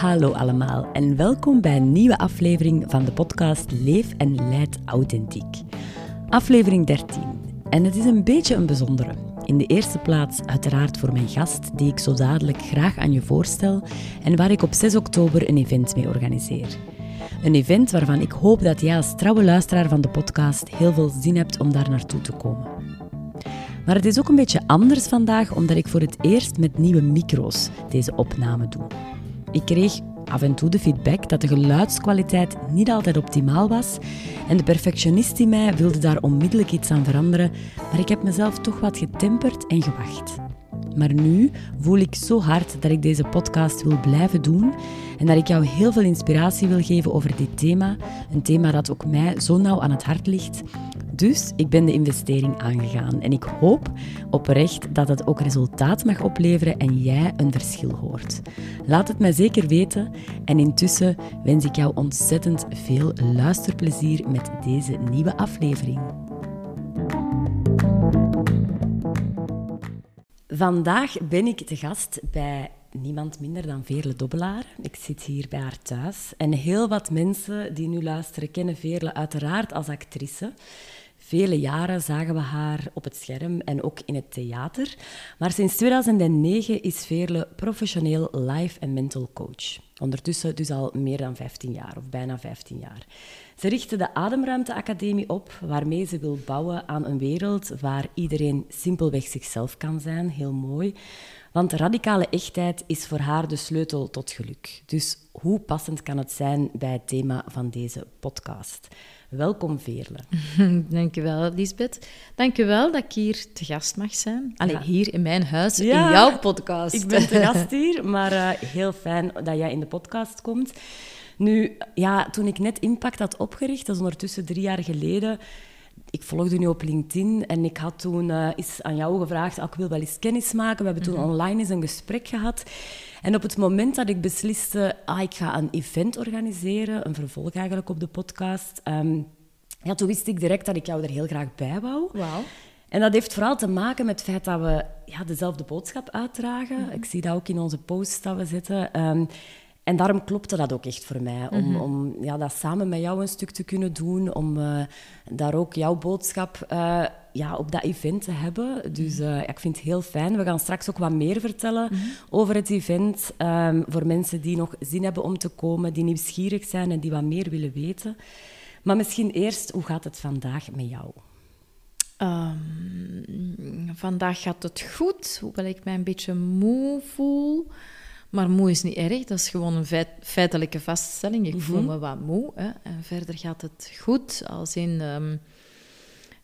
Hallo allemaal en welkom bij een nieuwe aflevering van de podcast Leef en Leid Authentiek. Aflevering 13. En het is een beetje een bijzondere. In de eerste plaats uiteraard voor mijn gast, die ik zo dadelijk graag aan je voorstel en waar ik op 6 oktober een event mee organiseer. Een event waarvan ik hoop dat jij als trouwe luisteraar van de podcast heel veel zin hebt om daar naartoe te komen. Maar het is ook een beetje anders vandaag, omdat ik voor het eerst met nieuwe micro's deze opname doe. Ik kreeg af en toe de feedback dat de geluidskwaliteit niet altijd optimaal was en de perfectionist in mij wilde daar onmiddellijk iets aan veranderen, maar ik heb mezelf toch wat getemperd en gewacht. Maar nu voel ik zo hard dat ik deze podcast wil blijven doen en dat ik jou heel veel inspiratie wil geven over dit thema, een thema dat ook mij zo nauw aan het hart ligt. Dus ik ben de investering aangegaan en ik hoop oprecht dat het ook resultaat mag opleveren en jij een verschil hoort. Laat het mij zeker weten en intussen wens ik jou ontzettend veel luisterplezier met deze nieuwe aflevering. Vandaag ben ik te gast bij niemand minder dan Veerle Dobbelaar. Ik zit hier bij haar thuis. En heel wat mensen die nu luisteren kennen Veerle uiteraard als actrice. Vele jaren zagen we haar op het scherm en ook in het theater. Maar sinds 2009 is Veerle professioneel life en mental coach. Ondertussen dus al meer dan 15 jaar, of bijna 15 jaar. Ze richtte de Ademruimte Academie op, waarmee ze wil bouwen aan een wereld waar iedereen simpelweg zichzelf kan zijn. Heel mooi. Want radicale echtheid is voor haar de sleutel tot geluk. Dus hoe passend kan het zijn bij het thema van deze podcast? Welkom, Veerle. Dankjewel, Lisbeth. Dankjewel dat ik hier te gast mag zijn. Alleen hier in mijn huis, in jouw podcast. Ik ben te gast hier, maar uh, heel fijn dat jij in de podcast komt. Nu, ja, toen ik net Impact had opgericht, dat is ondertussen drie jaar geleden, ik volgde nu op LinkedIn en ik had toen uh, eens aan jou gevraagd, oh, ik wil wel eens kennis maken. We hebben toen mhm. online eens een gesprek gehad. En op het moment dat ik besliste, ah, ik ga een event organiseren, een vervolg eigenlijk op de podcast, um, ja, toen wist ik direct dat ik jou er heel graag bij wou. Wow. En dat heeft vooral te maken met het feit dat we ja, dezelfde boodschap uitdragen. Mhm. Ik zie dat ook in onze posts dat we zetten. Um, en daarom klopte dat ook echt voor mij. Om, mhm. om ja, dat samen met jou een stuk te kunnen doen. Om uh, daar ook jouw boodschap uh, ja, op dat event te hebben. Dus uh, ik vind het heel fijn. We gaan straks ook wat meer vertellen mm -hmm. over het event. Um, voor mensen die nog zin hebben om te komen, die nieuwsgierig zijn en die wat meer willen weten. Maar misschien eerst, hoe gaat het vandaag met jou? Um, vandaag gaat het goed, hoewel ik mij een beetje moe voel. Maar moe is niet erg, dat is gewoon een feit, feitelijke vaststelling. Ik voel mhm. me wat moe. Hè. En verder gaat het goed, als in... Um,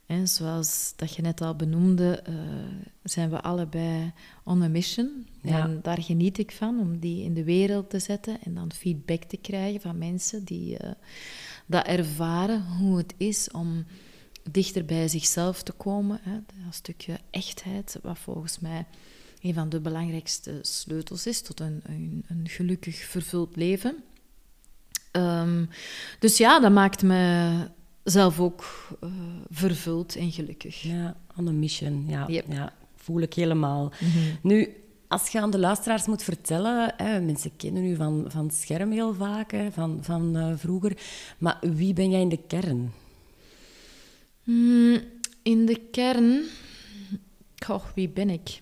hè, zoals dat je net al benoemde, uh, zijn we allebei on a mission. Ja. En daar geniet ik van, om die in de wereld te zetten en dan feedback te krijgen van mensen die uh, dat ervaren, hoe het is om dichter bij zichzelf te komen. Hè. Dat stukje echtheid, wat volgens mij een van de belangrijkste sleutels is tot een, een, een gelukkig vervuld leven. Um, dus ja, dat maakt me zelf ook uh, vervuld en gelukkig. Ja, on a mission. Ja, yep. ja voel ik helemaal. Mm -hmm. Nu, als je aan de luisteraars moet vertellen, hè, mensen kennen u van, van het scherm heel vaak, hè, van, van uh, vroeger, maar wie ben jij in de kern? Mm, in de kern, goh, wie ben ik?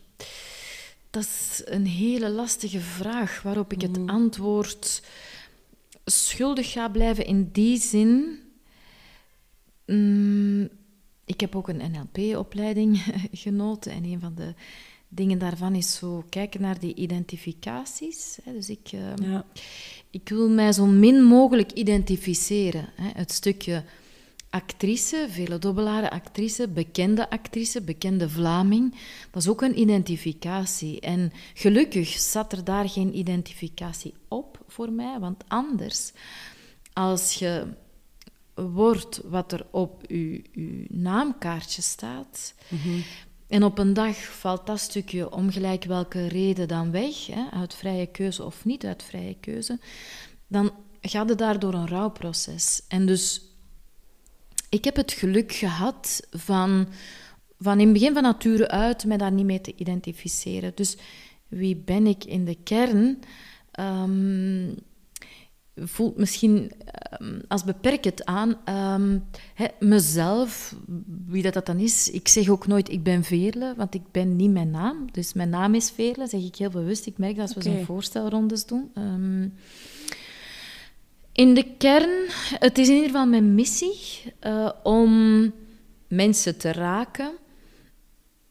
Dat is een hele lastige vraag waarop ik het mhm. antwoord schuldig ga blijven in die zin. Mm, ik heb ook een NLP-opleiding genoten en een van de dingen daarvan is zo kijken naar die identificaties. Dus ik, uh, ja. ik wil mij zo min mogelijk identificeren. Het stukje actrice, vele dobbelaren actrice, bekende actrice, bekende Vlaming. Dat is ook een identificatie. En gelukkig zat er daar geen identificatie op voor mij, want anders, als je wordt wat er op je, je naamkaartje staat, mm -hmm. en op een dag valt dat stukje om gelijk welke reden dan weg, hè, uit vrije keuze of niet uit vrije keuze, dan gaat het daardoor een rouwproces. En dus ik heb het geluk gehad van, van in het begin van nature uit mij daar niet mee te identificeren. Dus wie ben ik in de kern? Um, voelt misschien um, als beperkend aan um, mezelf, wie dat, dat dan is. Ik zeg ook nooit ik ben Veerle, want ik ben niet mijn naam. Dus mijn naam is Veerle, zeg ik heel bewust. Ik merk dat als we zo'n voorstelrondes doen. Um, in de kern, het is in ieder geval mijn missie uh, om mensen te raken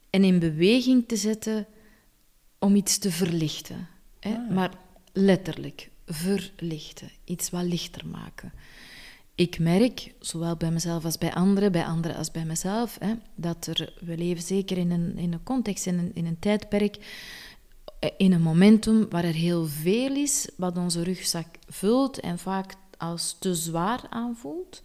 en in beweging te zetten om iets te verlichten. Hè? Ah. Maar letterlijk, verlichten, iets wat lichter maken. Ik merk, zowel bij mezelf als bij anderen, bij anderen als bij mezelf, hè, dat er, we leven zeker in een, in een context, in een, in een tijdperk, eh, in een momentum waar er heel veel is wat onze rugzak vult en vaak als te zwaar aanvoelt.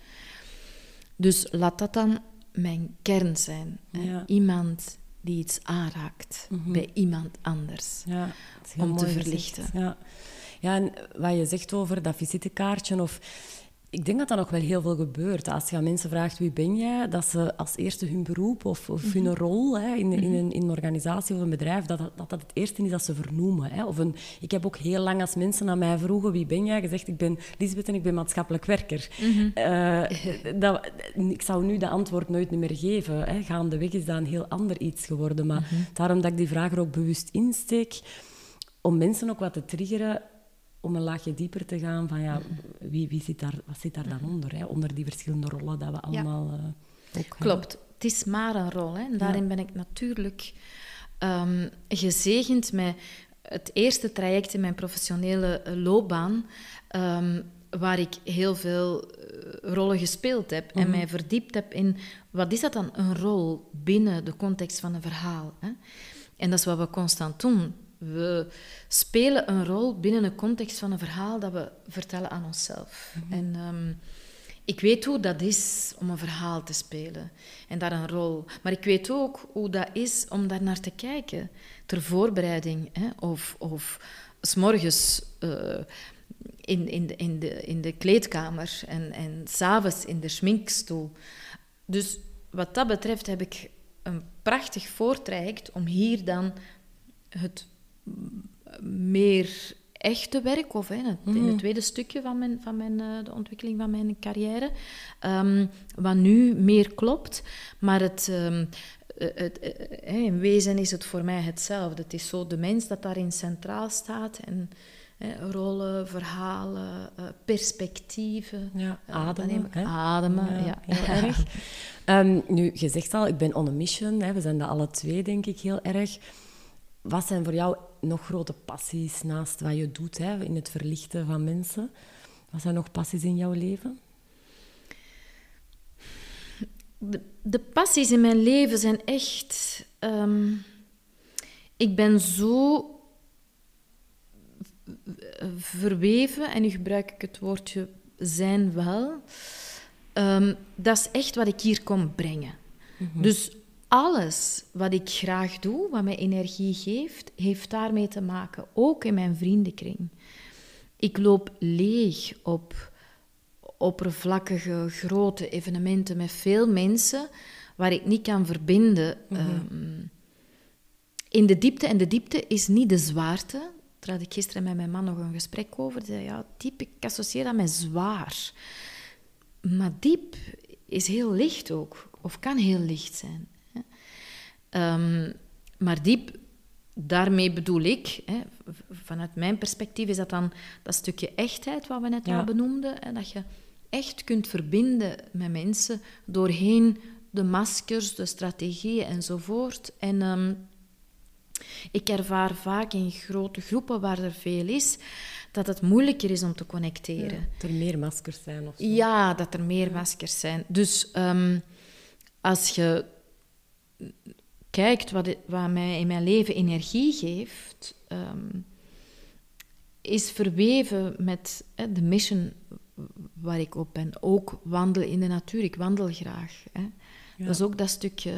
Dus laat dat dan mijn kern zijn. Iemand die iets aanraakt mhm. bij iemand anders. Ja, om te verlichten. Ja. Ja, en wat je zegt over dat visitekaartje of... Ik denk dat dat nog wel heel veel gebeurt. Als je aan mensen vraagt wie ben jij, dat ze als eerste hun beroep of, of hun mhm. rol hè, in, in, een, in een organisatie of een bedrijf, dat dat, dat, het eerste is dat ze vernoemen. Hè. Of een, ik heb ook heel lang als mensen aan mij vroegen wie ben jij, gezegd ik ben Lisbeth en ik ben maatschappelijk werker. Mm dat, ik zou nu de antwoord nooit meer geven. Hè. Gaandeweg is dat een heel ander iets geworden. Maar mhm. daarom dat ik die vraag er ook bewust insteek, om mensen ook wat te triggeren om een laagje dieper te gaan van ja, wie, wie zit daar, wat zit daar dan onder? Hè? Onder die verschillende rollen dat we allemaal uh, ook Klopt, het is maar een rol. Hè? En daarin ben ik natuurlijk um, gezegend met het eerste traject in mijn professionele eh, loopbaan. Um, waar ik heel veel eh, rollen gespeeld heb en mhm. mij verdiept heb in wat is dat dan een rol binnen de context van een verhaal. Hè? En dat is wat we constant doen. We spelen een rol binnen een context van een verhaal dat we vertellen aan onszelf. Mhm. En ehm, ik weet hoe dat is om een verhaal te spelen en daar een rol. Maar ik weet ook hoe dat is om daar naar te kijken ter voorbereiding hè, of, of s'morgens. Uh, in, in, de, in, de, in de kleedkamer en, en s'avonds in de schminkstoel. Dus wat dat betreft heb ik een prachtig voortraject om hier dan het meer echte werk, of in het mhm. tweede stukje van, mijn, van mijn, uh, de ontwikkeling van mijn carrière, um, wat nu meer klopt. Maar het, um, het, uh, in wezen is het voor mij hetzelfde. Het is zo de mens dat daarin centraal staat en rollen, verhalen, perspectieven. Ja, ademen. ademen, ja. Heel erg. Um, nu, je zegt al, ik ben on a mission. Hè, we zijn dat alle twee, denk ik, heel erg. Wat zijn voor jou nog grote passies naast wat je doet hè, in het verlichten van mensen? Wat zijn nog passies in jouw leven? De, de passies in mijn leven zijn echt. Um, ik ben zo verweven, en nu gebruik ik het woordje zijn wel. Um, dat is echt wat ik hier kom brengen. Mm -hmm. Dus alles wat ik graag doe, wat mij energie geeft, heeft daarmee te maken. Ook in mijn vriendenkring. Ik loop leeg op oppervlakkige, grote evenementen met veel mensen waar ik niet kan verbinden. Mhm. Ehm, in de diepte. En de diepte is niet de zwaarte. Daar had ik gisteren met mijn man nog een gesprek over. Die zei, ja, diep, ik associeer dat met zwaar. Maar diep is heel licht ook. Of kan heel licht zijn. Um, maar diep, daarmee bedoel ik, hè, vanuit mijn perspectief, is dat dan dat stukje echtheid wat we net al benoemden. En dat je echt kunt verbinden met mensen doorheen de maskers, de strategieën enzovoort. En um, ik ervaar vaak in grote groepen waar er veel is, dat het moeilijker is om te connecteren. dat er meer maskers zijn of zo. Ja, dat er meer maskers zijn. Dus um, als je kijkt wat, wat mij in mijn leven energie geeft, um, is verweven met de mission waar ik op ben. Ook wandelen in de natuur. Ik wandel graag. Hè. Dat is ook dat stukje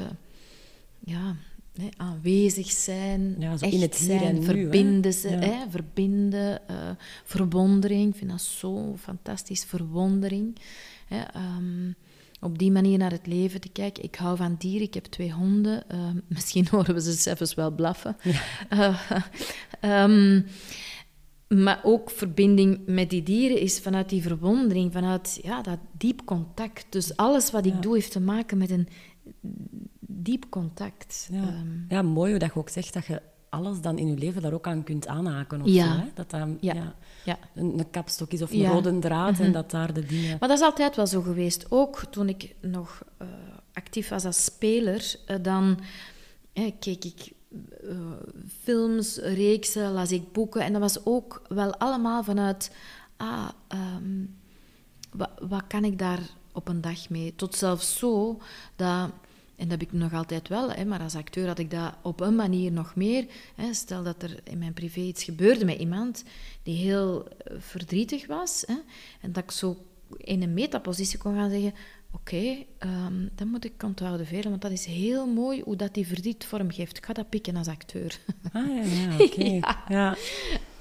ja, hè, aanwezig zijn, ja, echt in het zijn, nu, verbinden, hè, verbinden uh, verwondering. Ik vind dat zo fantastisch, verwondering. Hè, um, op die manier naar het leven te kijken. Ik hou van dieren, ik heb twee honden. Uh, misschien horen we ze zelfs wel blaffen. Ja. Uh, um, maar ook verbinding met die dieren is vanuit die verwondering, vanuit ja, dat diep contact. Dus alles wat ik doe heeft te maken met een diep contact. Ja, Ehm, ja mooi hoe dat je ook zegt dat je alles dan in je leven daar ook aan kunt aanhaken. Of Ja. zo, hè? Dat dat Ja. ja. ja. een, een kapstok is of een Ja. rode draad en dat daar de dingen... Maar dat is altijd wel zo geweest. Ook toen ik nog eh, actief was als speler, eh, dan eh, keek ik eh, films, reeksen, las ik boeken. En dat was ook wel allemaal vanuit, ah, ehm, wat, wat kan ik daar op een dag mee? Tot zelfs zo dat... En dat heb ik nog altijd wel, hè, maar als acteur had ik dat op een manier nog meer. Hè. Stel dat er in mijn privé iets gebeurde met iemand die heel eh, verdrietig was. Hè, en dat ik zo in een metapositie kon gaan zeggen... Oké, ehm, dat moet ik onthouden velen, want dat is heel mooi hoe dat die verdriet vorm geeft. Ik ga dat pikken als acteur. Ah, ja, ja, oké. Ja. ja.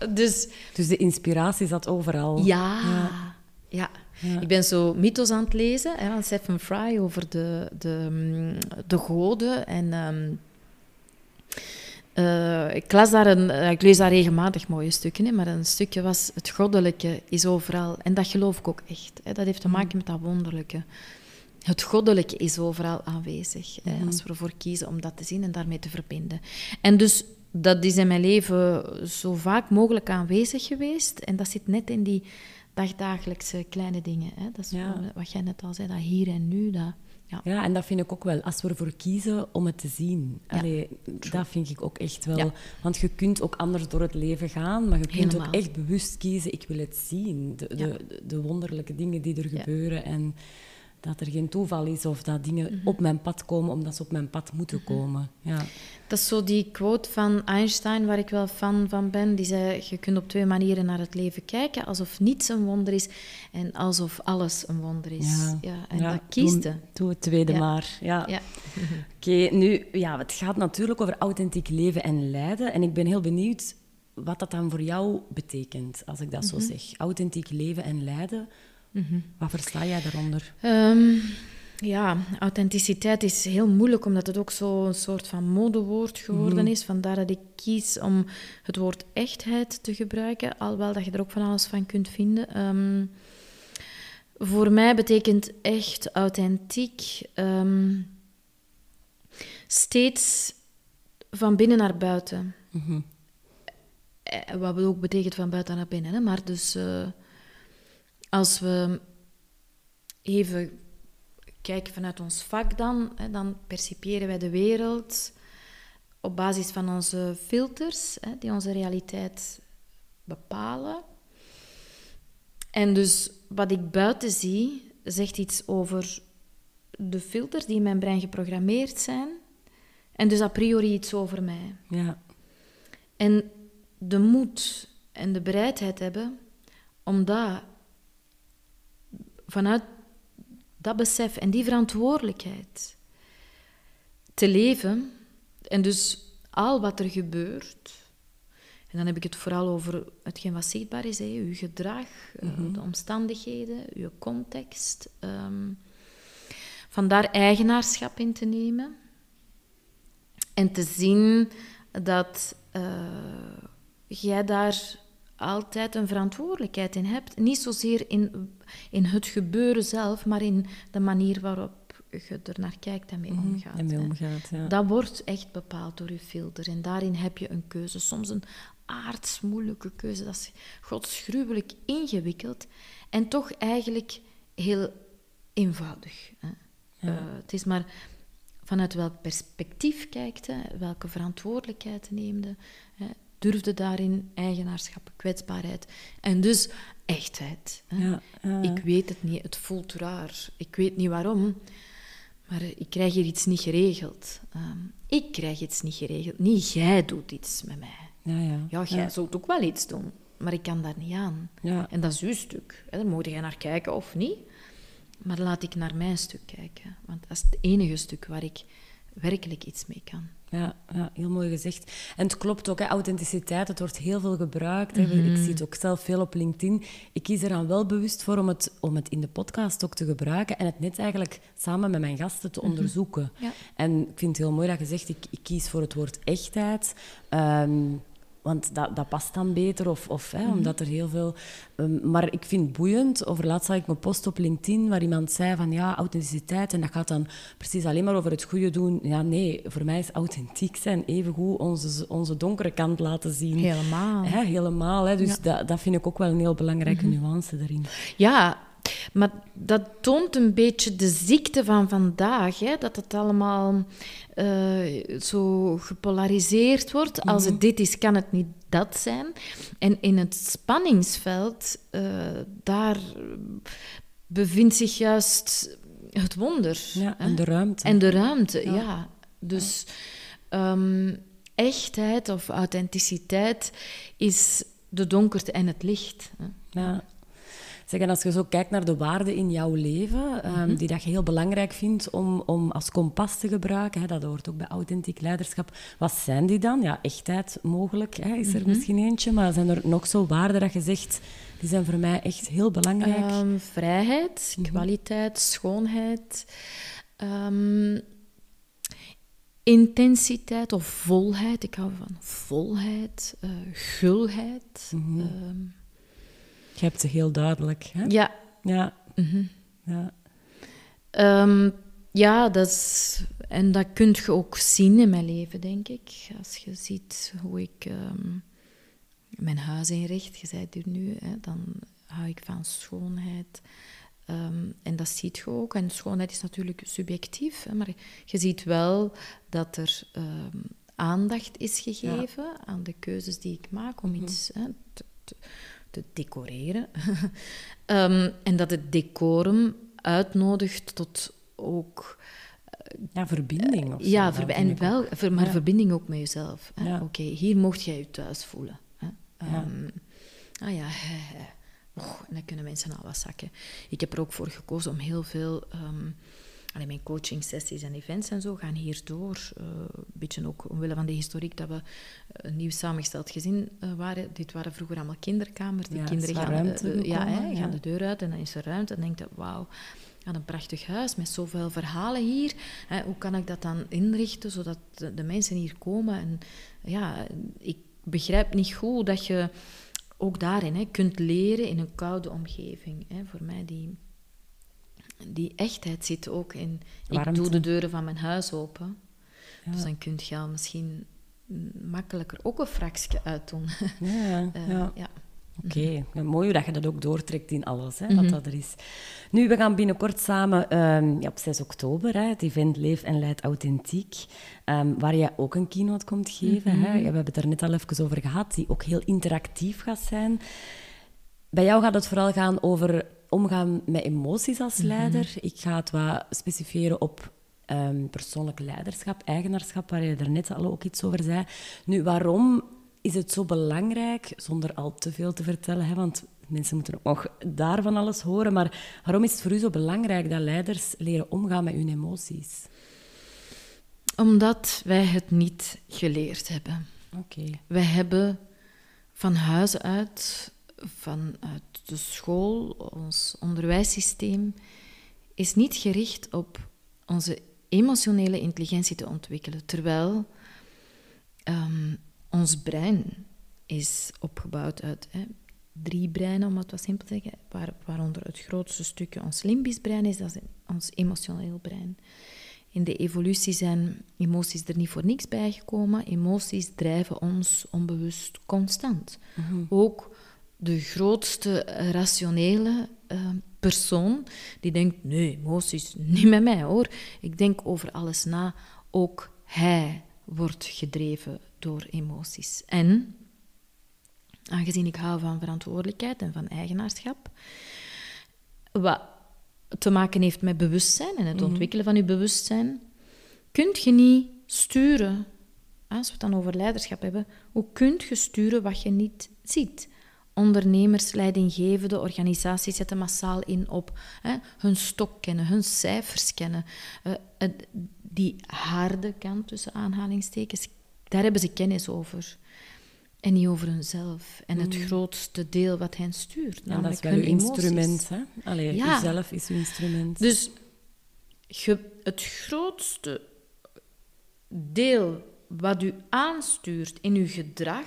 Dus Dus de inspiratie zat overal. ja, Ja. Ja. Ja. Ik ben zo mythos aan het lezen hè, van Stephen Fry over de, de, mm, de goden. En ehm, eh, ik, las daar een, eh, ik lees daar regelmatig mooie stukken, hè, maar een stukje was het goddelijke is overal. En dat geloof ik ook echt. Hè. Dat heeft te maken met dat wonderlijke. Het goddelijke is overal aanwezig. Hè, als we ervoor kiezen om dat te zien en daarmee te verbinden. En dus dat is in mijn leven zo vaak mogelijk aanwezig geweest. En dat zit net in die dagdagelijkse kleine dingen. Hè. Dat is Ja. wat- jij net al zei, dat hier en nu. Dat, ja. Ja, en dat vind ik ook wel. Als we ervoor kiezen om het te zien. Ja, Allee, dat vind ik ook echt wel. Ja. Want je kunt ook anders door het leven gaan, maar je kunt Helemaal. ook echt bewust kiezen, ik wil het zien. De, de, de wonderlijke dingen die er gebeuren en dat er geen toeval is of dat dingen Mhm. op mijn pad komen omdat ze op mijn pad moeten komen. Ja. Dat is zo die quote van Einstein, waar ik wel fan van ben. Die zei, je kunt op twee manieren naar het leven kijken. Alsof niets een wonder is en alsof alles een wonder is. Ja, en Ja, dat kiest Doe, het tweede Ja. maar. Ja. Oké, nu, ja, het gaat natuurlijk over authentiek leven en lijden. En ik ben heel benieuwd wat dat dan voor jou betekent, als ik dat Mhm. zo zeg. Authentiek leven en lijden, wat versta jij daaronder? Ehm, ja, authenticiteit is heel moeilijk, omdat het ook zo'n soort van modewoord geworden is. Vandaar dat ik kies om het woord echtheid te gebruiken, alhoewel dat je er ook van alles van kunt vinden. Ehm, voor mij betekent echt authentiek ehm, steeds van binnen naar buiten. Mhm. Eh, Wat ook betekent van buiten naar binnen. Hè? Maar dus eh, als we even kijken vanuit ons vak dan, hè, dan percipiëren wij de wereld op basis van onze filters, hè, die onze realiteit bepalen. En dus wat ik buiten zie, zegt iets over de filters die in mijn brein geprogrammeerd zijn. En dus a priori iets over mij. Ja, En de moed en de bereidheid hebben om dat vanuit dat besef en die verantwoordelijkheid te leven. En dus al wat er gebeurt. En dan heb ik het vooral over hetgeen wat zichtbaar is, hè, uw gedrag, eh, de omstandigheden, uw context. ehm, van daar eigenaarschap in te nemen. En te zien dat eh, jij daar altijd een verantwoordelijkheid in hebt. Niet zozeer in, in het gebeuren zelf, maar in de manier waarop je er naar kijkt en mee omgaat. en mee hè. omgaat. Ja. Dat wordt echt bepaald door je filter. En daarin heb je een keuze. Soms een aardsmoeilijke keuze. Dat is godsgruwelijk ingewikkeld. En toch eigenlijk heel eenvoudig. Hè. Eh, het is maar vanuit welk perspectief kijkt, hè, welke verantwoordelijkheid neemde, hè, durfde daarin eigenaarschap, kwetsbaarheid en dus echtheid. Hè. Ja, ja, ja. Ik weet het niet, het voelt raar, ik weet niet waarom, maar ik krijg hier iets niet geregeld. Ehm, ik krijg iets niet geregeld, niet jij doet iets met mij. Ja, ja. Ja, jij zult ook wel iets doen, maar ik kan daar niet aan. Ja. En dat is uw stuk. Hè. Daar moet jij naar kijken of niet. Maar laat ik naar mijn stuk kijken. Want dat is het enige stuk waar ik werkelijk iets mee kan. Ja, ja, heel mooi gezegd. En het klopt ook, hè, authenticiteit, het wordt heel veel gebruikt. hè. Mhm. Ik zie het ook zelf veel op LinkedIn. Ik kies er dan wel bewust voor om het, om het in de podcast ook te gebruiken en het net eigenlijk samen met mijn gasten te onderzoeken. Mhm. Ja. En ik vind het heel mooi dat je zegt, ik, ik kies voor het woord echtheid. Ehm, want dat, dat past dan beter. Of, of hè, omdat er heel veel... Um, maar ik vind het boeiend. Over laatst zag ik een post op LinkedIn waar iemand zei van ja, authenticiteit. En dat gaat dan precies alleen maar over het goede doen. Ja, nee, voor mij is authentiek zijn evengoed onze, onze donkere kant laten zien. Helemaal. Hè, helemaal. Hè, dus dat, dat vind ik ook wel een heel belangrijke nuance erin. Ja, maar dat toont een beetje de ziekte van vandaag. Hè? Dat het allemaal uh, zo gepolariseerd wordt. Als het dit is, kan het niet dat zijn. En in het spanningsveld, uh, daar bevindt zich juist het wonder. Ja, en de ruimte. En de ruimte, ja. Dus um, echtheid of authenticiteit is de donkerte en het licht. Hè? Ja. Zeg, en als je zo kijkt naar de waarden in jouw leven, ehm, mhm. die dat je heel belangrijk vindt om, om als kompas te gebruiken, hè, dat hoort ook bij authentiek leiderschap. Wat zijn die dan? Ja, echtheid mogelijk hè, is er mhm. misschien eentje, maar zijn er nog zo waarden dat je zegt, die zijn voor mij echt heel belangrijk? Um, vrijheid, mhm. kwaliteit, schoonheid. Um, intensiteit of volheid. Ik hou van volheid, uh, gulheid. Je hebt ze heel duidelijk. Hè? Ja. Ja. Mhm. ja. Um, ja, dat is, en dat kun je ook zien in mijn leven, denk ik. Als je ziet hoe ik um, mijn huis inricht, je zei het nu, hè, dan hou ik van schoonheid. Um, en dat ziet je ook. En schoonheid is natuurlijk subjectief, hè, maar je ziet wel dat er aandacht is gegeven aan de keuzes die ik maak om mhm. iets hè, te, te te decoreren. um, en dat het decorum uitnodigt tot ook... Uh, ja, verbinding. Of ja, ver en wel, ver, maar verbinding ook met jezelf. Ja. Oké, hier mocht jij je thuis voelen. Hè? Um, ah ja, oh, en dan kunnen mensen al wat zakken. Ik heb er ook voor gekozen om heel veel... Um, Allee, mijn coaching sessies en events en zo gaan hierdoor. Uh, een beetje ook omwille van de historiek dat we een nieuw samengesteld gezin uh, waren. Dit waren vroeger allemaal kinderkamers. Die kinderen gaan, uh, ja, hè, gaan de deur uit en dan is er ruimte. En dan denk je, wauw, aan een prachtig huis met zoveel verhalen hier. Hè, hoe kan ik dat dan inrichten zodat de, de, mensen hier komen? En ja, ik begrijp niet goed dat je ook daarin hè, kunt leren in een koude omgeving. Hè, voor mij die die echtheid zit ook in... Ik doe de deuren van mijn huis open. Dus dan kun je al misschien makkelijker ook een fraksje uitdoen. Ja, uh, ja. ja. Oké, okay. mooi dat je dat ook doortrekt in alles, hè, wat mhm. dat er is. Nu, we gaan binnenkort samen um, ja, op 6 oktober, hè, het event Leef en Leid Authentiek, um, waar je ook een keynote komt geven. hè. Mhm. we hebben het er net al even over gehad, die ook heel interactief gaat zijn. Bij jou gaat het vooral gaan over omgaan met emoties als mhm. leider. Ik ga het wat specifieren op um, persoonlijk leiderschap, eigenaarschap, waar je er net al ook iets over zei. Nu, waarom is het zo belangrijk, zonder al te veel te vertellen, hè, want mensen moeten ook nog daarvan alles horen, maar waarom is het voor u zo belangrijk dat leiders leren omgaan met hun emoties? Omdat wij het niet geleerd hebben. Oké. Wij hebben van huis uit vanuit de school, ons onderwijssysteem, is niet gericht op onze emotionele intelligentie te ontwikkelen. Terwijl um, ons brein is opgebouwd uit hè, drie breinen, om het wat simpel te zeggen, waar, waaronder het grootste stukje ons limbisch brein is, dat is ons emotioneel brein. In de evolutie zijn emoties er niet voor niks bijgekomen. Emoties drijven ons onbewust constant. Mhm. Ook de grootste rationele uh, persoon die denkt: nee, emoties niet met mij hoor. Ik denk over alles na. Ook hij wordt gedreven door emoties. En aangezien ik hou van verantwoordelijkheid en van eigenaarschap, wat te maken heeft met bewustzijn en het mhm. ontwikkelen van je bewustzijn, kunt je niet sturen. Als we het dan over leiderschap hebben, hoe kunt je sturen wat je niet ziet? Ondernemers, leidinggevende organisaties zetten massaal in op hè, hun stok kennen, hun cijfers kennen. Uh, die harde kant, tussen aanhalingstekens, daar hebben ze kennis over. En niet over hunzelf. En het mm. grootste deel wat hen stuurt. Ja, dat is wel uw instrument. Hè? Allee, ja. Uzelf is uw instrument. Dus het grootste deel wat u aanstuurt in uw gedrag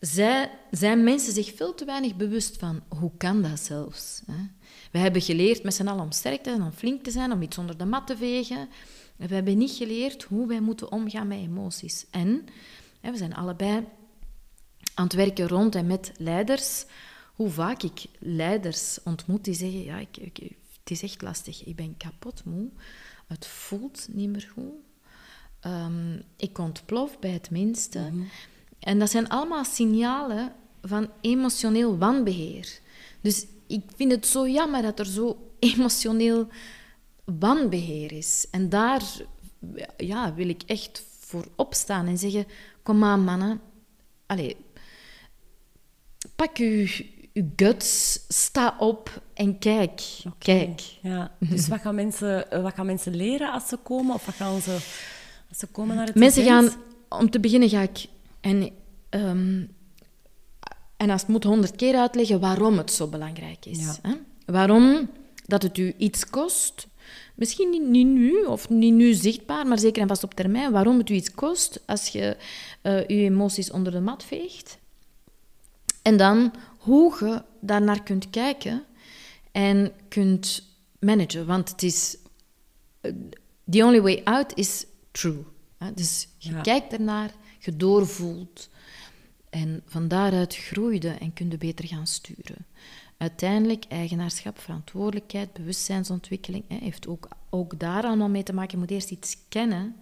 zij, zijn mensen zich veel te weinig bewust van hoe kan dat zelfs. Hè? We hebben geleerd met z'n allen om sterk te zijn, om flink te zijn, om iets onder de mat te vegen. We hebben niet geleerd hoe wij moeten omgaan met emoties. En hè, we zijn allebei aan het werken rond en met leiders. Hoe vaak ik leiders ontmoet die zeggen: Ja, ik, het is echt lastig, ik ben kapot moe, het voelt niet meer goed. Um, ik ontplof bij het minste. Mhm. En dat zijn allemaal signalen van emotioneel wanbeheer. Dus ik vind het zo jammer dat er zo emotioneel wanbeheer is. En daar ja, wil ik echt voor opstaan en zeggen: Kom aan, mannen. Allee, pak uw, uw guts, sta op en kijk. Kijk. Ja. Dus wat gaan, mensen, wat gaan mensen leren als ze komen? Of wat gaan ze, als ze komen naar het Mensen gaan, om te beginnen ga ik... En, um, en als het moet, honderd keer uitleggen waarom het zo belangrijk is. Hè? Waarom dat het u iets kost. Misschien niet, niet, nu, of niet nu zichtbaar, maar zeker en vast op termijn. Waarom het u iets kost als je uh, je emoties onder de mat veegt. En dan hoe je daarnaar kunt kijken en kunt managen. Want het is... Eh, the only way out is true. Dus je kijkt ernaar, je doorvoelt. En van daaruit groeide en kun je beter gaan sturen. Uiteindelijk, eigenaarschap, verantwoordelijkheid, bewustzijnsontwikkeling, hè, heeft ook, ook daar allemaal mee te maken. Je moet eerst iets kennen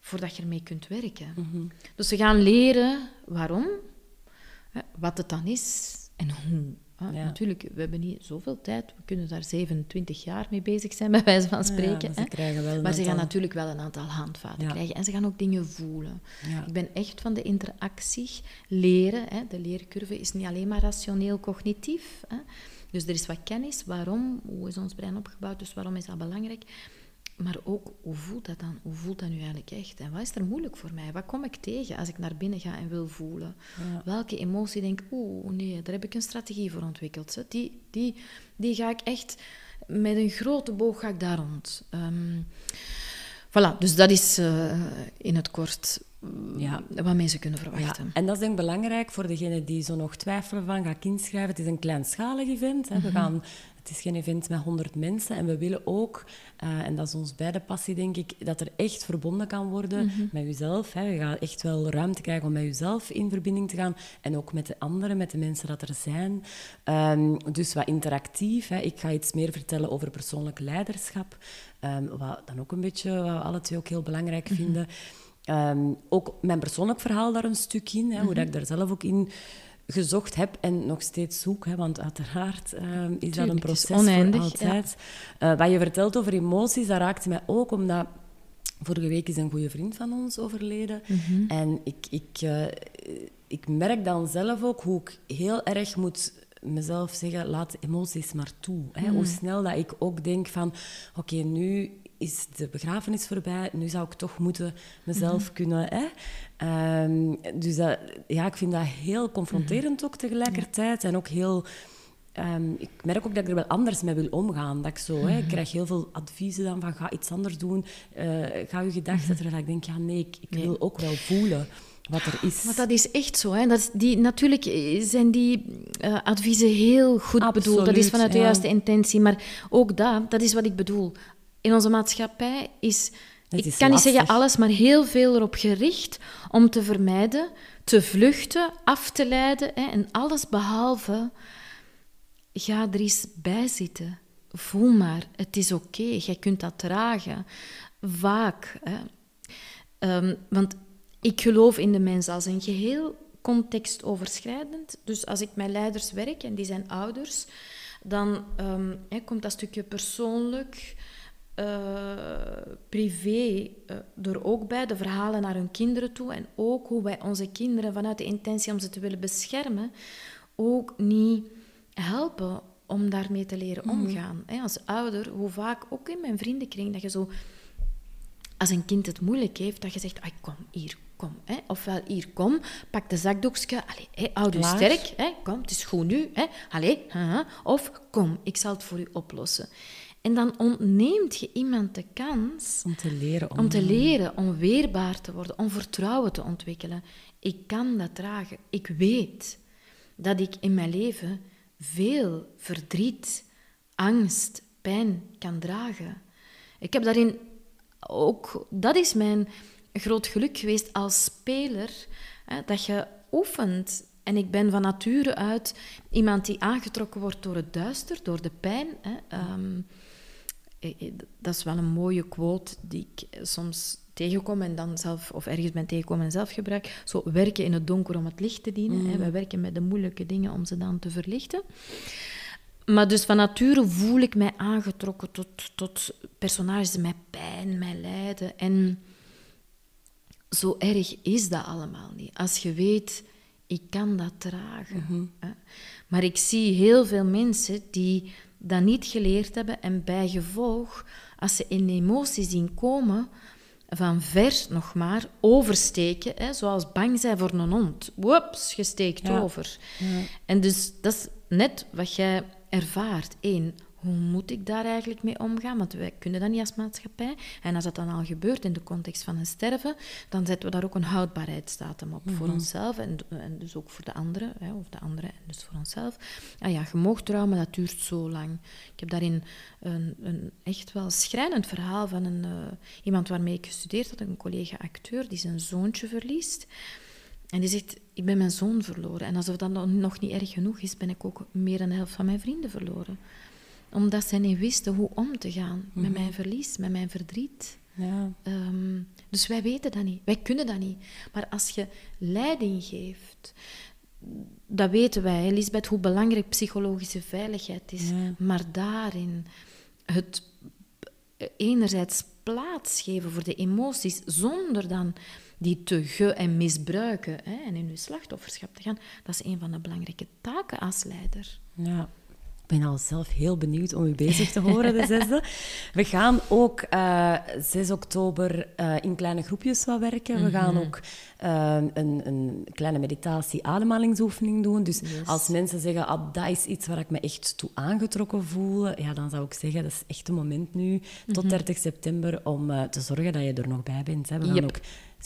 voordat je ermee kunt werken. Mhm. Dus we gaan leren waarom, wat het dan is en hoe. Ah, Natuurlijk, we hebben niet zoveel tijd. We kunnen daar 27 jaar mee bezig zijn, bij wijze van spreken. Ja, ze wel maar ze gaan natuurlijk wel een aantal handvaten krijgen. En ze gaan ook dingen voelen. Ik ben echt van de interactie leren. Hè. De leercurve is niet alleen maar rationeel-cognitief. Dus er is wat kennis. Waarom? Hoe is ons brein opgebouwd? Dus waarom is dat belangrijk? Maar ook, hoe voelt dat dan? Hoe voelt dat nu eigenlijk echt? En wat is er moeilijk voor mij? Wat kom ik tegen als ik naar binnen ga en wil voelen? Welke emotie denk ik, oeh, nee, daar heb ik een strategie voor ontwikkeld. Die, die, die ga ik echt, met een grote boog ga ik daar rond. Um, voilà, dus dat is uh, in het kort ja. wat mensen kunnen verwachten. Ja. En dat is denk ik belangrijk voor degene die zo nog twijfelen van, ga ik inschrijven? Het is een kleinschalig event. Hè. We mhm. gaan het is geen event met 100 mensen. En we willen ook, uh, en dat is ons beide passie, denk ik, dat er echt verbonden kan worden mhm. met jezelf. Hè. Je gaat echt wel ruimte krijgen om met jezelf in verbinding te gaan. En ook met de anderen, met de mensen dat er zijn. Um, dus wat interactief. Hè. Ik ga iets meer vertellen over persoonlijk leiderschap. Um, wat dan ook een beetje, wat we alle twee ook heel belangrijk mhm. vinden. Um, ook mijn persoonlijk verhaal daar een stuk in. Hè, Hoe mhm. dat ik daar zelf ook in gezocht heb en nog steeds zoek. Hè, want uiteraard uh, is dat een proces oneindig, voor altijd. Ja. Uh, wat je vertelt over emoties, dat raakte mij ook omdat... Vorige week is een goede vriend van ons overleden. Mm En ik, ik, uh, ik merk dan zelf ook hoe ik heel erg moet mezelf zeggen, laat emoties maar toe. Hè. Hoe mhm. snel dat ik ook denk van, oké, nu is de begrafenis voorbij, nu zou ik toch moeten mezelf mhm. kunnen. Hè? Um, dus dat, ja, ik vind dat heel confronterend mm ook tegelijkertijd. En ook heel. Um, ik merk ook dat ik er wel anders mee wil omgaan. Dat ik, zo, hè, ik mhm. krijg heel veel adviezen dan van ga iets anders doen, uh, ga je gedachten. -hmm. ik denk, ja nee, ik, ik nee. wil ook wel voelen wat er is. Maar dat is echt zo. Hè. Dat is die, natuurlijk zijn die uh, adviezen heel goed Absoluut, bedoeld. Dat is vanuit de juiste intentie. Maar ook dat, dat is wat ik bedoel in onze maatschappij is, ik kan niet zeggen alles, maar heel veel erop gericht om te vermijden, te vluchten, af te leiden. Hè, en alles behalve, ga er eens bij zitten. Voel maar, het is oké, okay, jij kunt dat dragen. Vaak. Hè. Um, want ik geloof in de mens als een geheel contextoverschrijdend. Dus als ik met leiders werk, en die zijn ouders, dan um, hè, komt dat stukje persoonlijk, privé uh, er ook bij, de verhalen naar hun kinderen toe en ook hoe wij onze kinderen vanuit de intentie om ze te willen beschermen, ook niet helpen om daarmee te leren mhm. omgaan. als ouder, hoe vaak, ook in mijn vriendenkring, dat je zo, als een kind het moeilijk heeft, dat je zegt, ah, kom, hier, kom. Hè. Ofwel, hier, kom, pak de zakdoekje, allee, hè, houd u sterk, hè, kom, het is goed nu, hè, allee, of kom, ik zal het voor u oplossen. En dan ontneemt je iemand de kans om te leren, om, te leren, om weerbaar te worden, om vertrouwen te ontwikkelen. Ik kan dat dragen. Ik weet dat ik in mijn leven veel verdriet, angst, pijn kan dragen. Ik heb daarin ook, dat is mijn groot geluk geweest als speler, hè, dat je oefent. En ik ben van nature uit iemand die aangetrokken wordt door het duister, door de pijn. Hè. Ehm, dat is wel een mooie quote die ik soms tegenkom en dan zelf, of ergens ben tegengekomen en zelf gebruik. Zo werken in het donker om het licht te dienen. Mm. Wij werken met de moeilijke dingen om ze dan te verlichten. Maar dus van nature voel ik mij aangetrokken tot, tot personages met pijn, met lijden. En zo erg is dat allemaal niet. Als je weet, ik kan dat dragen. Mhm. Maar ik zie heel veel mensen die dat niet geleerd hebben en bijgevolg, als ze in emoties zien komen, van ver nog maar oversteken, hè, zoals bang zijn voor een hond. Woeps, je steekt over. Ja. En dus dat is net wat jij ervaart. Eén, hoe moet ik daar eigenlijk mee omgaan? Want wij kunnen dat niet als maatschappij. En als dat dan al gebeurt in de context van een sterven, dan zetten we daar ook een houdbaarheidsdatum op. Voor mhm. onszelf en, en, dus ook voor de anderen, hè, of de anderen en dus voor onszelf. Ah ja, gemoogtrauma, dat duurt zo lang. Ik heb daarin een, een echt wel schrijnend verhaal van een, uh, iemand waarmee ik gestudeerd had, een collega-acteur, die zijn zoontje verliest. En die zegt, ik ben mijn zoon verloren. En alsof dat nog niet erg genoeg is, ben ik ook meer dan de helft van mijn vrienden verloren. Omdat zij niet wisten hoe om te gaan met mhm. mijn verlies, met mijn verdriet. Ja. Um, dus wij weten dat niet, wij kunnen dat niet. Maar als je leiding geeft, dat weten wij, Elisabeth, hoe belangrijk psychologische veiligheid is. Maar daarin het enerzijds plaats geven voor de emoties, zonder dan die te ge- en misbruiken hè, en in uw slachtofferschap te gaan, dat is een van de belangrijke taken als leider. Ja. Ik ben al zelf heel benieuwd om u bezig te horen, de zesde. We gaan ook uh, eh, 6 oktober uh, in kleine groepjes wat werken. We gaan mhm. ook uh, een, een, kleine meditatie-ademhalingsoefening doen. Dus als mensen zeggen, ah, dat is iets waar ik me echt toe aangetrokken voel, ja, dan zou ik zeggen, dat is echt een moment nu, tot 30 mhm. september, om te zorgen dat je er nog bij bent. Hè. We gaan ook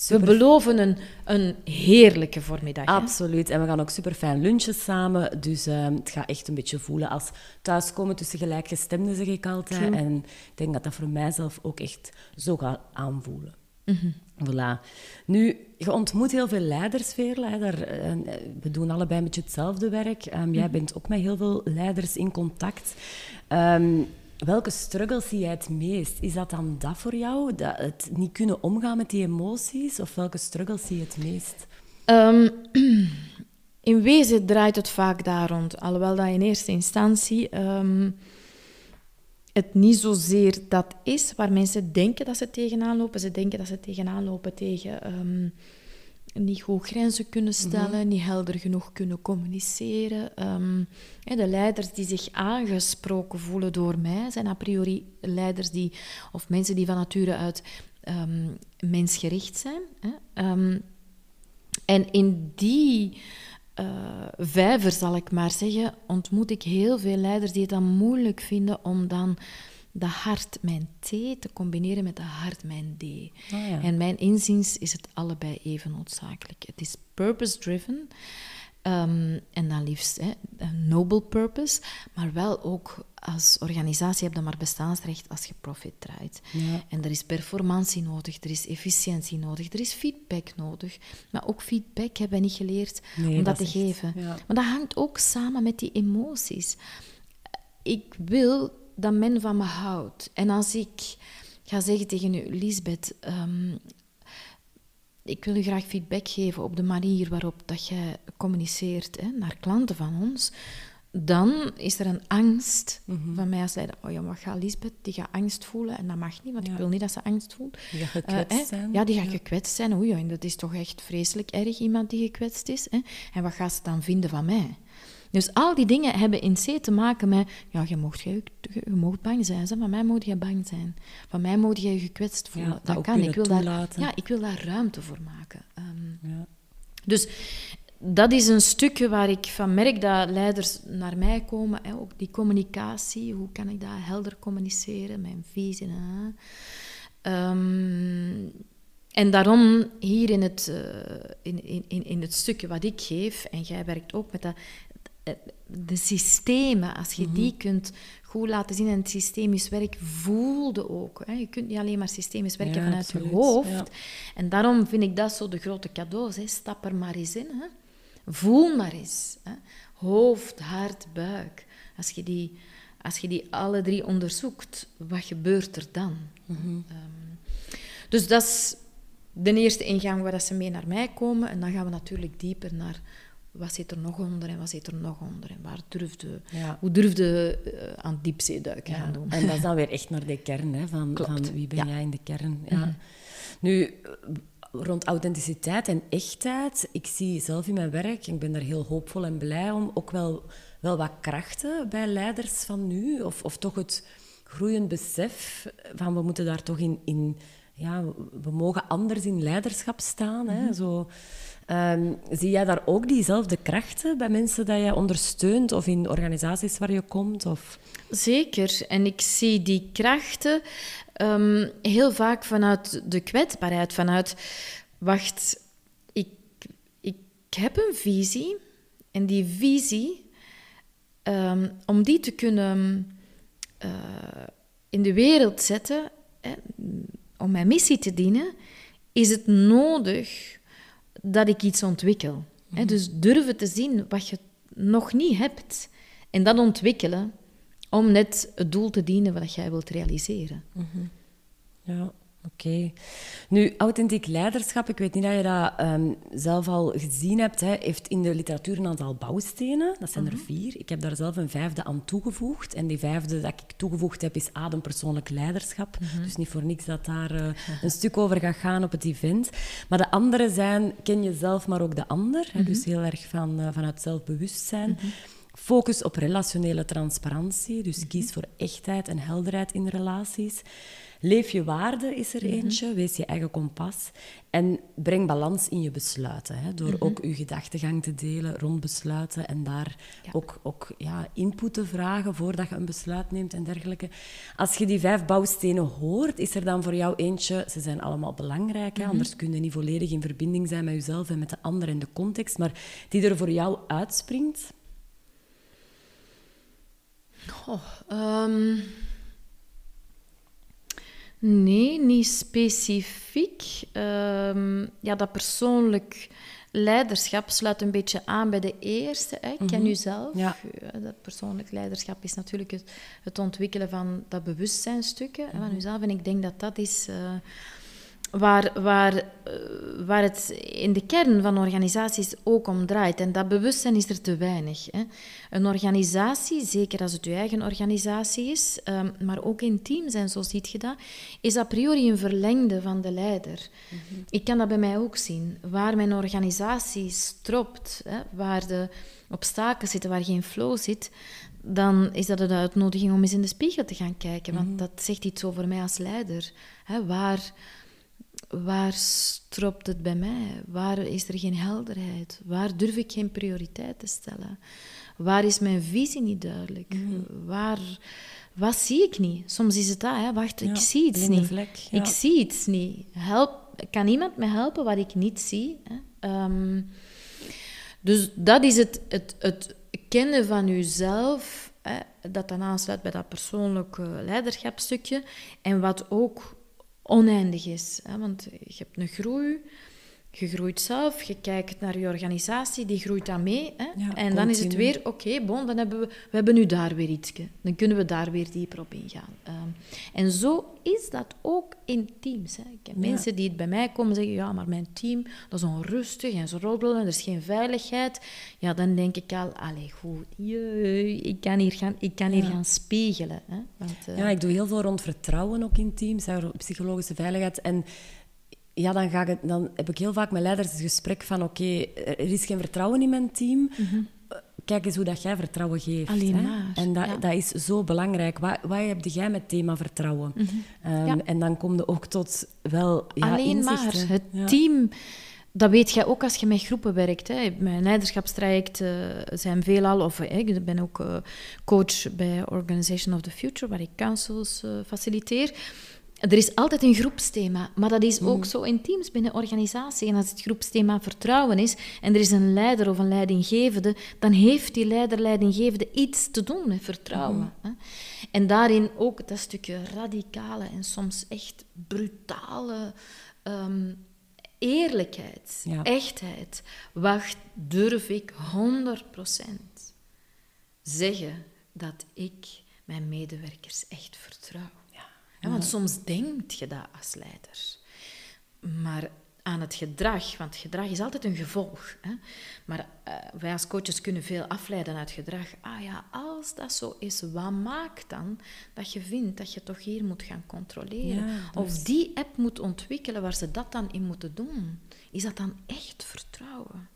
we beloven een, een heerlijke voormiddag. Absoluut. En we gaan ook super fijn lunchen samen. Dus uh, het gaat echt een beetje voelen als thuiskomen tussen gelijkgestemden, zeg ik altijd. En ik denk dat dat voor mijzelf ook echt zo gaat aanvoelen. Mm Voilà. Nu, je ontmoet heel veel leiders, uh, we doen allebei een beetje hetzelfde werk. Um, Jij mhm. bent ook met heel veel leiders in contact. Um, Welke struggles zie jij het meest? Is dat dan dat voor jou? Dat het niet kunnen omgaan met die emoties? Of welke struggles zie je het meest? Um, in wezen draait het vaak daar rond. Alhoewel dat in eerste instantie um, het niet zozeer dat is waar mensen denken dat ze tegenaan lopen. Ze denken dat ze tegenaan lopen tegen um, niet goed grenzen kunnen stellen, mhm. niet helder genoeg kunnen communiceren. Um, de leiders die zich aangesproken voelen door mij zijn a priori leiders die, of mensen die van nature uit um, mensgericht zijn. Hè. Um, en in die uh, vijver, zal ik maar zeggen, ontmoet ik heel veel leiders die het dan moeilijk vinden om dan de hart mijn T te combineren met de hart mijn D. Oh ja. En mijn inziens is het allebei even noodzakelijk. Het is purpose-driven. Um, en dan liefst hè, een noble purpose, maar wel ook als organisatie heb je maar bestaansrecht als je profit draait. Ja. En er is performantie nodig, er is efficiëntie nodig, er is feedback nodig. Maar ook feedback hebben we niet geleerd om dat, te geven. Maar dat hangt ook samen met die emoties. Ik wil dat men van me houdt. En als ik ga zeggen tegen u, Lisbeth, um, ik wil u graag feedback geven op de manier waarop dat je communiceert hè, naar klanten van ons, dan is er een angst mhm. van mij als leider. Oh ja, wat gaat Lisbeth? Die gaat angst voelen en dat mag niet, want ik wil niet dat ze angst voelt. Die gaat gekwetst uh, zijn. Ja, die gaat gekwetst zijn. Oei, en dat is toch echt vreselijk erg, iemand die gekwetst is. Hè? En wat gaat ze dan vinden van mij? Dus al die dingen hebben in C te maken met, ja, je mocht, je, je mocht bang zijn. Van mij moet je bang zijn. Van mij moet je je gekwetst voelen. Ja, dat, kan. Ik wil, daar, ja, ik wil daar ruimte voor maken. Um, ja. Dus dat is een stukje waar ik van merk dat leiders naar mij komen. Hè, ook die communicatie, hoe kan ik dat helder communiceren, mijn visie. Ehm, en daarom hier in het, uh, in, in, in het stukje wat ik geef, en jij werkt ook met dat, de systemen, als je die mhm. kunt goed laten zien en het systemisch werk voelde ook. Hè. Je kunt niet alleen maar systemisch werken vanuit je hoofd. En daarom vind ik dat zo de grote cadeaus. Hè. Stap er maar eens in. Hè. Voel maar eens. Hè. Hoofd, hart, buik. Als je, die, als je die alle drie onderzoekt, wat gebeurt er dan? Mm dus dat is de eerste ingang waar ze mee naar mij komen. En dan gaan we natuurlijk dieper naar wat zit er nog onder en wat zit er nog onder en waar durfde, hoe durfde uh, aan diepzeeduiken gaan doen. En dat is dan weer echt naar de kern, hè, van, van wie ben jij in de kern. Ja. Mhm. Nu, rond authenticiteit en echtheid, ik zie zelf in mijn werk, ik ben daar heel hoopvol en blij om, ook wel, wel wat krachten bij leiders van nu, of, of toch het groeiend besef van we moeten daar toch in, in ja, we mogen anders in leiderschap staan. Hè, mhm. zo Ehm, zie jij daar ook diezelfde krachten bij mensen dat jij ondersteunt of in organisaties waar je komt? Of? Zeker. En ik zie die krachten ehm, heel vaak vanuit de kwetsbaarheid, vanuit, wacht, ik, ik heb een visie en die visie, um, om die te kunnen uh, in de wereld zetten, om mijn missie te dienen, is het nodig dat ik iets ontwikkel. Mm Dus durven te zien wat je nog niet hebt en dat ontwikkelen om net het doel te dienen wat jij wilt realiseren. Mhm. Ja. Oké. Nu, authentiek leiderschap, ik weet niet of je dat ehm, zelf al gezien hebt, hè, heeft in de literatuur een aantal bouwstenen. Dat zijn er mhm. vier. Ik heb daar zelf een vijfde aan toegevoegd. En die vijfde dat ik toegevoegd heb, is adempersoonlijk leiderschap. Mhm. Dus niet voor niks dat daar uh, een stuk over gaat gaan op het event. Maar de andere zijn, ken jezelf, maar ook de ander. Hè, dus mhm. heel erg van, uh, vanuit zelfbewustzijn. Focus op relationele transparantie. Dus kies voor echtheid en helderheid in relaties. Leef je waarde is er mhm. eentje, wees je eigen kompas en breng balans in je besluiten. Hè, door mhm. ook je gedachtegang te delen rond besluiten en daar ook, ook ja, input te vragen voordat je een besluit neemt en dergelijke. Als je die vijf bouwstenen hoort, is er dan voor jou eentje, ze zijn allemaal belangrijk, hè, mhm. anders kun je niet volledig in verbinding zijn met jezelf en met de ander en de context, maar die er voor jou uitspringt? Oh, um... Nee, niet specifiek. Um, ja, dat persoonlijk leiderschap sluit een beetje aan bij de eerste. Hè. Ken mm. Ja. Dat persoonlijk leiderschap is natuurlijk het, het ontwikkelen van dat bewustzijnstukken mm van jezelf. En ik denk dat dat is... Uh, waar, waar, eh, waar het in de kern van organisaties ook om draait. En dat bewustzijn is er te weinig. Hè. Een organisatie, zeker als het uw eigen organisatie is, ehm, maar ook in teams, en zo ziet je dat, is a priori een verlengde van de leider. Mhm. Ik kan dat bij mij ook zien. Waar mijn organisatie stropt, hè, waar de obstakels zitten, waar geen flow zit, dan is dat een uitnodiging om eens in de spiegel te gaan kijken. Want mhm. dat zegt iets over mij als leider. Hè, waar waar stropt het bij mij? Waar is er geen helderheid? Waar durf ik geen prioriteit te stellen? Waar is mijn visie niet duidelijk? Mhm. Waar, wat zie ik niet? Soms is het dat, hè? wacht, ik zie iets niet. Ik zie iets niet. Help, kan iemand me helpen wat ik niet zie? Hè? Ehm, dus dat is het, het, het kennen van jezelf, hè, dat dan aansluit bij dat persoonlijke leiderschapstukje. En wat ook oneindig is. Hè? Want je hebt een groei, je groeit zelf, je kijkt naar je organisatie, die groeit dan mee. Hè? en dan is het weer, oké, bon, dan hebben we, we hebben nu daar weer iets. Dan kunnen we daar weer dieper op ingaan. Um, en zo is dat ook in teams. Hè. Ik heb mensen die het bij mij komen zeggen, ja, maar mijn team, dat is onrustig en ze roddelen, er is geen veiligheid. Ja, dan denk ik al, allee, goed, jee, ik kan hier gaan, ik kan hier gaan spiegelen. Hè. Want, uh... Ja, ik doe heel veel rond vertrouwen ook in teams, psychologische veiligheid. En ja, dan, ga ik, dan heb ik heel vaak met leiders het gesprek van oké, er is geen vertrouwen in mijn team. Mm Kijk eens hoe dat jij vertrouwen geeft. Alleen maar. En dat, dat is zo belangrijk. Wat, wat heb jij met thema vertrouwen? Mhm. Ehm, en dan kom je ook tot wel ja, Alleen maar. Het team dat weet jij ook als je met groepen werkt. Hè. Mijn leiderschapstrajecten zijn veelal, of ik ben ook coach bij Organization of the Future, waar ik councils faciliteer. Er is altijd een groepsthema, maar dat is ook mm. zo in teams binnen organisatie. En als het groepsthema vertrouwen is en er is een leider of een leidinggevende, dan heeft die leider, leidinggevende iets te doen met vertrouwen. Mm. En daarin ook dat stukje radicale en soms echt brutale ehm, eerlijkheid, echtheid. Wacht, durf ik 100% zeggen dat ik mijn medewerkers echt vertrouw want soms denk je dat als leider. Maar aan het gedrag, want gedrag is altijd een gevolg. Hè? Maar uh, wij als coaches kunnen veel afleiden uit gedrag. Ah ja, als dat zo is, wat maakt dan dat je vindt dat je toch hier moet gaan controleren? Of die app moet ontwikkelen waar ze dat dan in moeten doen? Is dat dan echt vertrouwen?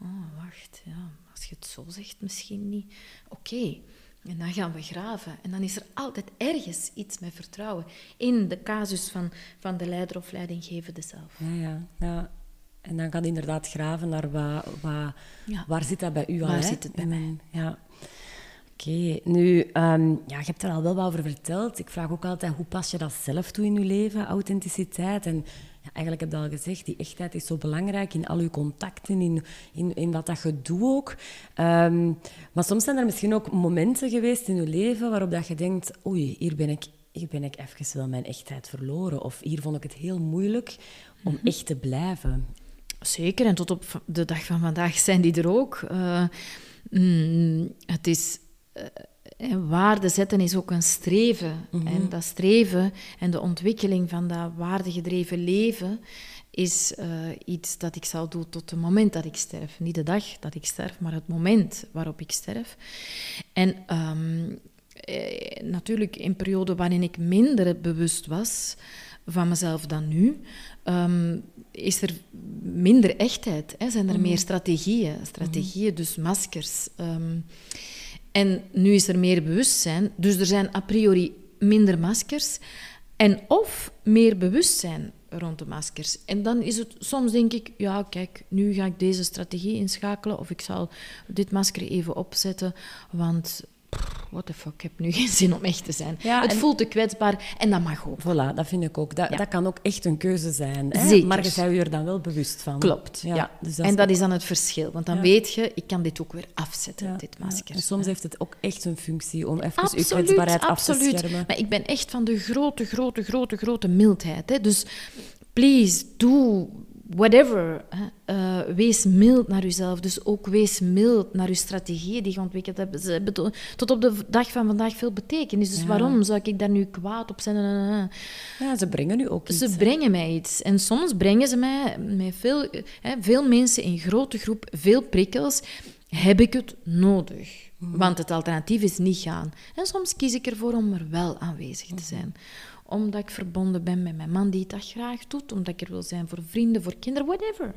Oh, wacht, ja, als je het zo zegt, misschien niet. Oké. En dan gaan we graven. En dan is er altijd ergens iets met vertrouwen. In de casus van, van de leider of leidinggevende zelf. Ja, ja, ja. En dan gaat inderdaad graven naar wat, wat, waar zit dat bij u al? Waar zit het bij mij? Ja. Oké, nu, um, ja, je hebt er al wel wat over verteld. Ik vraag ook altijd, hoe pas je dat zelf toe in je leven, authenticiteit? En eigenlijk heb je al gezegd, die echtheid is zo belangrijk in al je contacten, in, in, in wat dat je doet ook. Ehm, maar soms zijn er misschien ook momenten geweest in je leven waarop dat je denkt, oei, hier ben ik, hier ben ik even wel mijn echtheid verloren. Of hier vond ik het heel moeilijk om mhm. echt te blijven. Zeker, en tot op de dag van vandaag zijn die er ook. Uh, het is... Uh, waarde zetten is ook een streven. En mhm. dat streven en de ontwikkeling van dat waardegedreven leven is uh, iets dat ik zal doen tot het moment dat ik sterf. Niet de dag dat ik sterf, maar het moment waarop ik sterf. En um, eh, natuurlijk in perioden waarin ik minder bewust was van mezelf dan nu, um, is er minder echtheid. Hè? Zijn er mhm. meer strategieën, strategieën, dus maskers. Um, en nu is er meer bewustzijn, dus er zijn a priori minder maskers. En of meer bewustzijn rond de maskers. En dan is het soms denk ik, ja, kijk, nu ga ik deze strategie inschakelen of ik zal dit masker even opzetten, want what the fuck, ik heb nu geen zin om echt te zijn. het voelt te kwetsbaar en dat mag ook. Voilà, dat vind ik ook. Dat, dat kan ook echt een keuze zijn. Hè? Maar je bent je er dan wel bewust van. Klopt, ja. Dus dat en dat is dan het verschil. Want dan weet je, ik kan dit ook weer afzetten, dit masker. En soms heeft het ook echt een functie om even absoluut, je kwetsbaarheid absoluut. af te schermen. Maar ik ben echt van de grote, grote, grote, grote mildheid. Hè? Dus please, doe whatever. Uh, wees mild naar jezelf. Dus ook wees mild naar je strategieën die je ontwikkeld hebt. Ze hebben tot op de dag van vandaag veel betekenis. Dus waarom zou ik daar nu kwaad op zijn? Ja, ze brengen nu ook iets. Ze brengen mij iets. En soms brengen ze mij met veel, hè, veel mensen in grote groep, veel prikkels. Heb ik het nodig? Mhm. Want het alternatief is niet gaan. En soms kies ik ervoor om er wel aanwezig te zijn omdat ik verbonden ben met mijn man die dat graag doet, omdat ik er wil zijn voor vrienden, voor kinderen, whatever.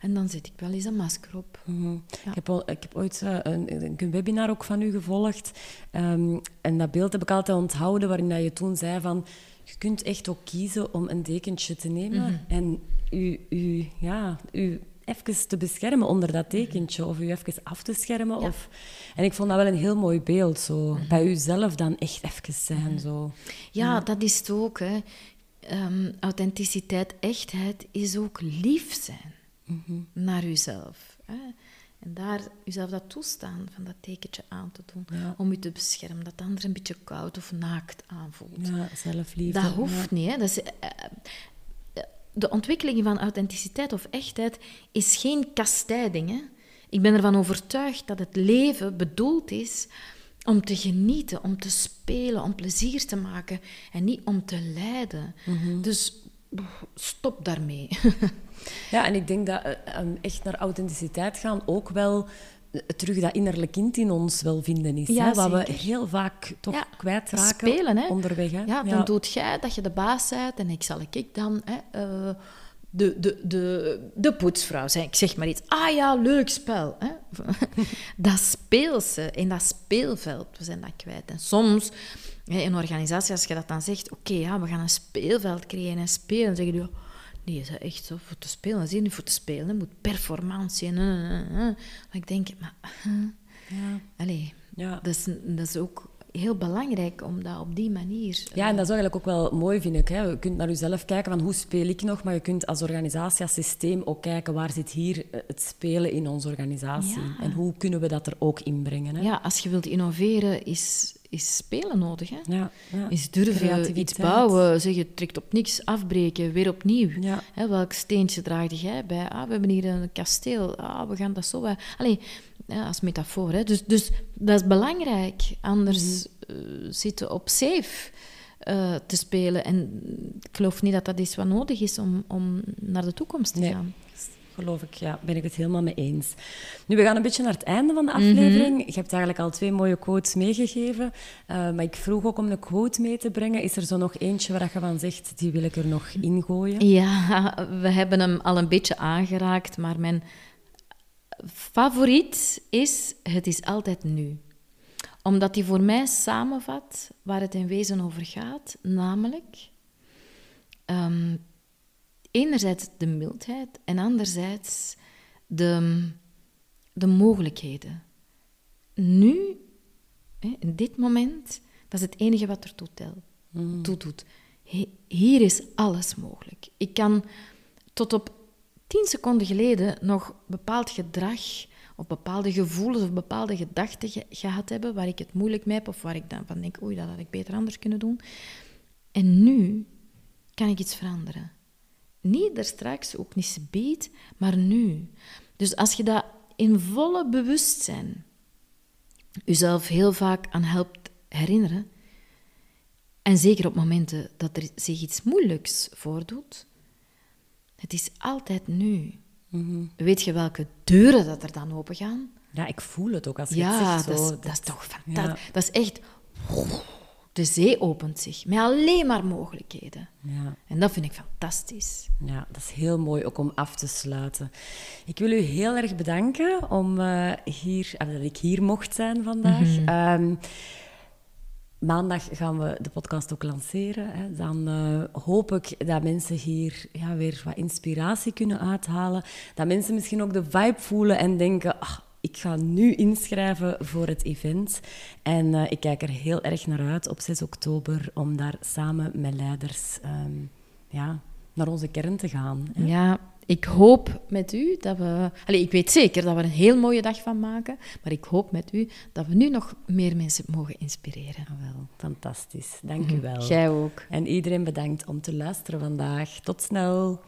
En dan zet ik wel eens een masker op. Mhm. ik, heb al, ik heb ooit uh, een, een, webinar ook van u gevolgd. Um, en dat beeld heb ik altijd onthouden, waarin dat je toen zei van... Je kunt echt ook kiezen om een dekentje te nemen mhm. en u, u, ja, u even te beschermen onder dat tekentje. Of u even af te schermen. Of... En ik vond dat wel een heel mooi beeld. Zo. Mhm. Bij uzelf dan echt even zijn. Mhm. Zo. Ja, dat is het ook. Hè. Um, authenticiteit, echtheid is ook lief zijn mhm. naar uzelf. Hè. En daar jezelf dat toestaan van dat tekentje aan te doen. Om je te beschermen. Dat de ander een beetje koud of naakt aanvoelt. Ja, zelfliefde. Dat hoeft niet. Hè. Dat is, eh, de ontwikkeling van authenticiteit of echtheid is geen kastijding. Hè? Ik ben ervan overtuigd dat het leven bedoeld is om te genieten, om te spelen, om plezier te maken en niet om te lijden. Mhm. Dus stop daarmee. ja, en ik denk dat uh, echt naar authenticiteit gaan ook wel terug dat innerlijk kind in ons wel vinden is. hè? Wat we heel vaak toch ja, kwijtraken spelen, hè? onderweg. Hè? Ja, dan doet jij dat je de baas bent en ik zal ik dan... Hè, uh, de, de, de, de poetsvrouw zijn. Ik zeg maar iets. Ah ja, leuk spel. Hè? dat speelse, in dat speelveld, we zijn dat kwijt. En soms, in een organisatie, als je dat dan zegt, oké, ja, we gaan een speelveld creëren en spelen, dan zeggen die, die is echt zo voor te spelen. Dat is hier niet voor te spelen, het moet performantie. En, maar ik denk, maar... ja. Allee, ja. Dat, is, dat is ook heel belangrijk om dat op die manier... Ja, en dat is eigenlijk ook wel mooi, vind ik. Hè. Je kunt naar jezelf kijken van hoe speel ik nog, maar je kunt als organisatie, als systeem ook kijken waar zit hier eh, het spelen in onze organisatie. En hoe kunnen we dat er ook inbrengen. Hè. Ja, als je wilt innoveren, is, is spelen nodig. Hè? Ja, ja. Is durven iets bouwen, zeg je trekt op niks, afbreken, weer opnieuw. Ja. Hè, welk steentje draagde jij bij? Ah, we hebben hier een kasteel, ah, we gaan dat zo... Allee, ja, als metafoor. Hè. Dus, dus dat is belangrijk. Anders mm. uh, zitten op safe uh, te spelen. En ik geloof niet dat dat is wat nodig is om, om naar de toekomst te gaan geloof ik. Ja, ben ik het helemaal mee eens. Nu, we gaan een beetje naar het einde van de mhm. aflevering. Je hebt eigenlijk al twee mooie quotes meegegeven. Uh, maar ik vroeg ook om een quote mee te brengen. Is er zo nog eentje waar je van zegt, die wil ik er nog ingooien? Ja, we hebben hem al een beetje aangeraakt, maar mijn favoriet is Het is altijd nu. Omdat die voor mij samenvat waar het in wezen over gaat, namelijk um, enerzijds de mildheid en anderzijds de, de mogelijkheden. Nu, in dit moment, dat is het enige wat er mm. toe doet. Hier is alles mogelijk. Ik kan tot op tien seconden geleden nog bepaald gedrag of bepaalde gevoelens of bepaalde gedachten gehad hebben waar ik het moeilijk mee heb of waar ik dan van denk, oei, dat had ik beter anders kunnen doen. En nu kan ik iets veranderen. Niet er straks, ook niet beet, maar nu. Dus als je dat in volle bewustzijn jezelf heel vaak aan helpt herinneren, en zeker op momenten dat er zich iets moeilijks voordoet, het is altijd nu. Mm Weet je welke deuren dat er dan open gaan? Ja, ik voel het ook als je ja, het zegt. Zo. Dat, dat is toch fantastisch. Dat is echt... De zee opent zich met alleen maar mogelijkheden. Ja. En dat vind ik fantastisch. Ja, dat is heel mooi ook om af te sluiten. Ik wil u heel erg bedanken om uh, hier, dat ik hier mocht zijn vandaag. Mm Maandag gaan we de podcast ook lanceren. Hè. Dan uh, hoop ik dat mensen hier ja, weer wat inspiratie kunnen uithalen. Dat mensen misschien ook de vibe voelen en denken... Ach, ik ga nu inschrijven voor het event. En uh, ik kijk er heel erg naar uit op 6 oktober om daar samen met leiders um, ja, naar onze kern te gaan. Hè. Ja, ik hoop met u dat we... Allez, ik weet zeker dat we een heel mooie dag van maken, maar ik hoop met u dat we nu nog meer mensen mogen inspireren. Ah, wel, fantastisch. Dank u wel. Jij ook. En iedereen bedankt om te luisteren vandaag. Tot snel.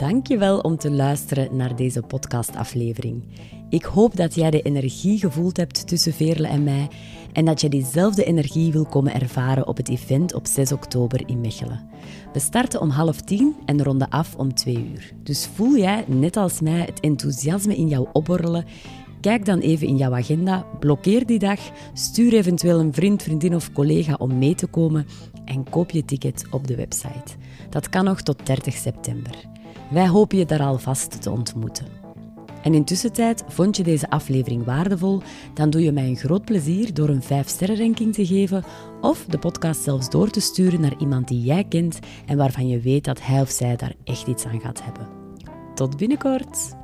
Dank je wel om te luisteren naar deze podcastaflevering. Ik hoop dat jij de energie gevoeld hebt tussen Veerle en mij en dat je diezelfde energie wil komen ervaren op het event op 6 oktober in Mechelen. We starten om half tien en ronden af om twee uur. Dus voel jij, net als mij, het enthousiasme in jou opborrelen? Kijk dan even in jouw agenda, blokkeer die dag, stuur eventueel een vriend, vriendin of collega om mee te komen en koop je ticket op de website. Dat kan nog tot 30 september. Wij hopen je daar alvast te ontmoeten. En intussen tijd vond je deze aflevering waardevol, dan doe je mij een groot plezier door een 5-sterren ranking te geven of de podcast zelfs door te sturen naar iemand die jij kent en waarvan je weet dat hij of zij daar echt iets aan gaat hebben. Tot binnenkort!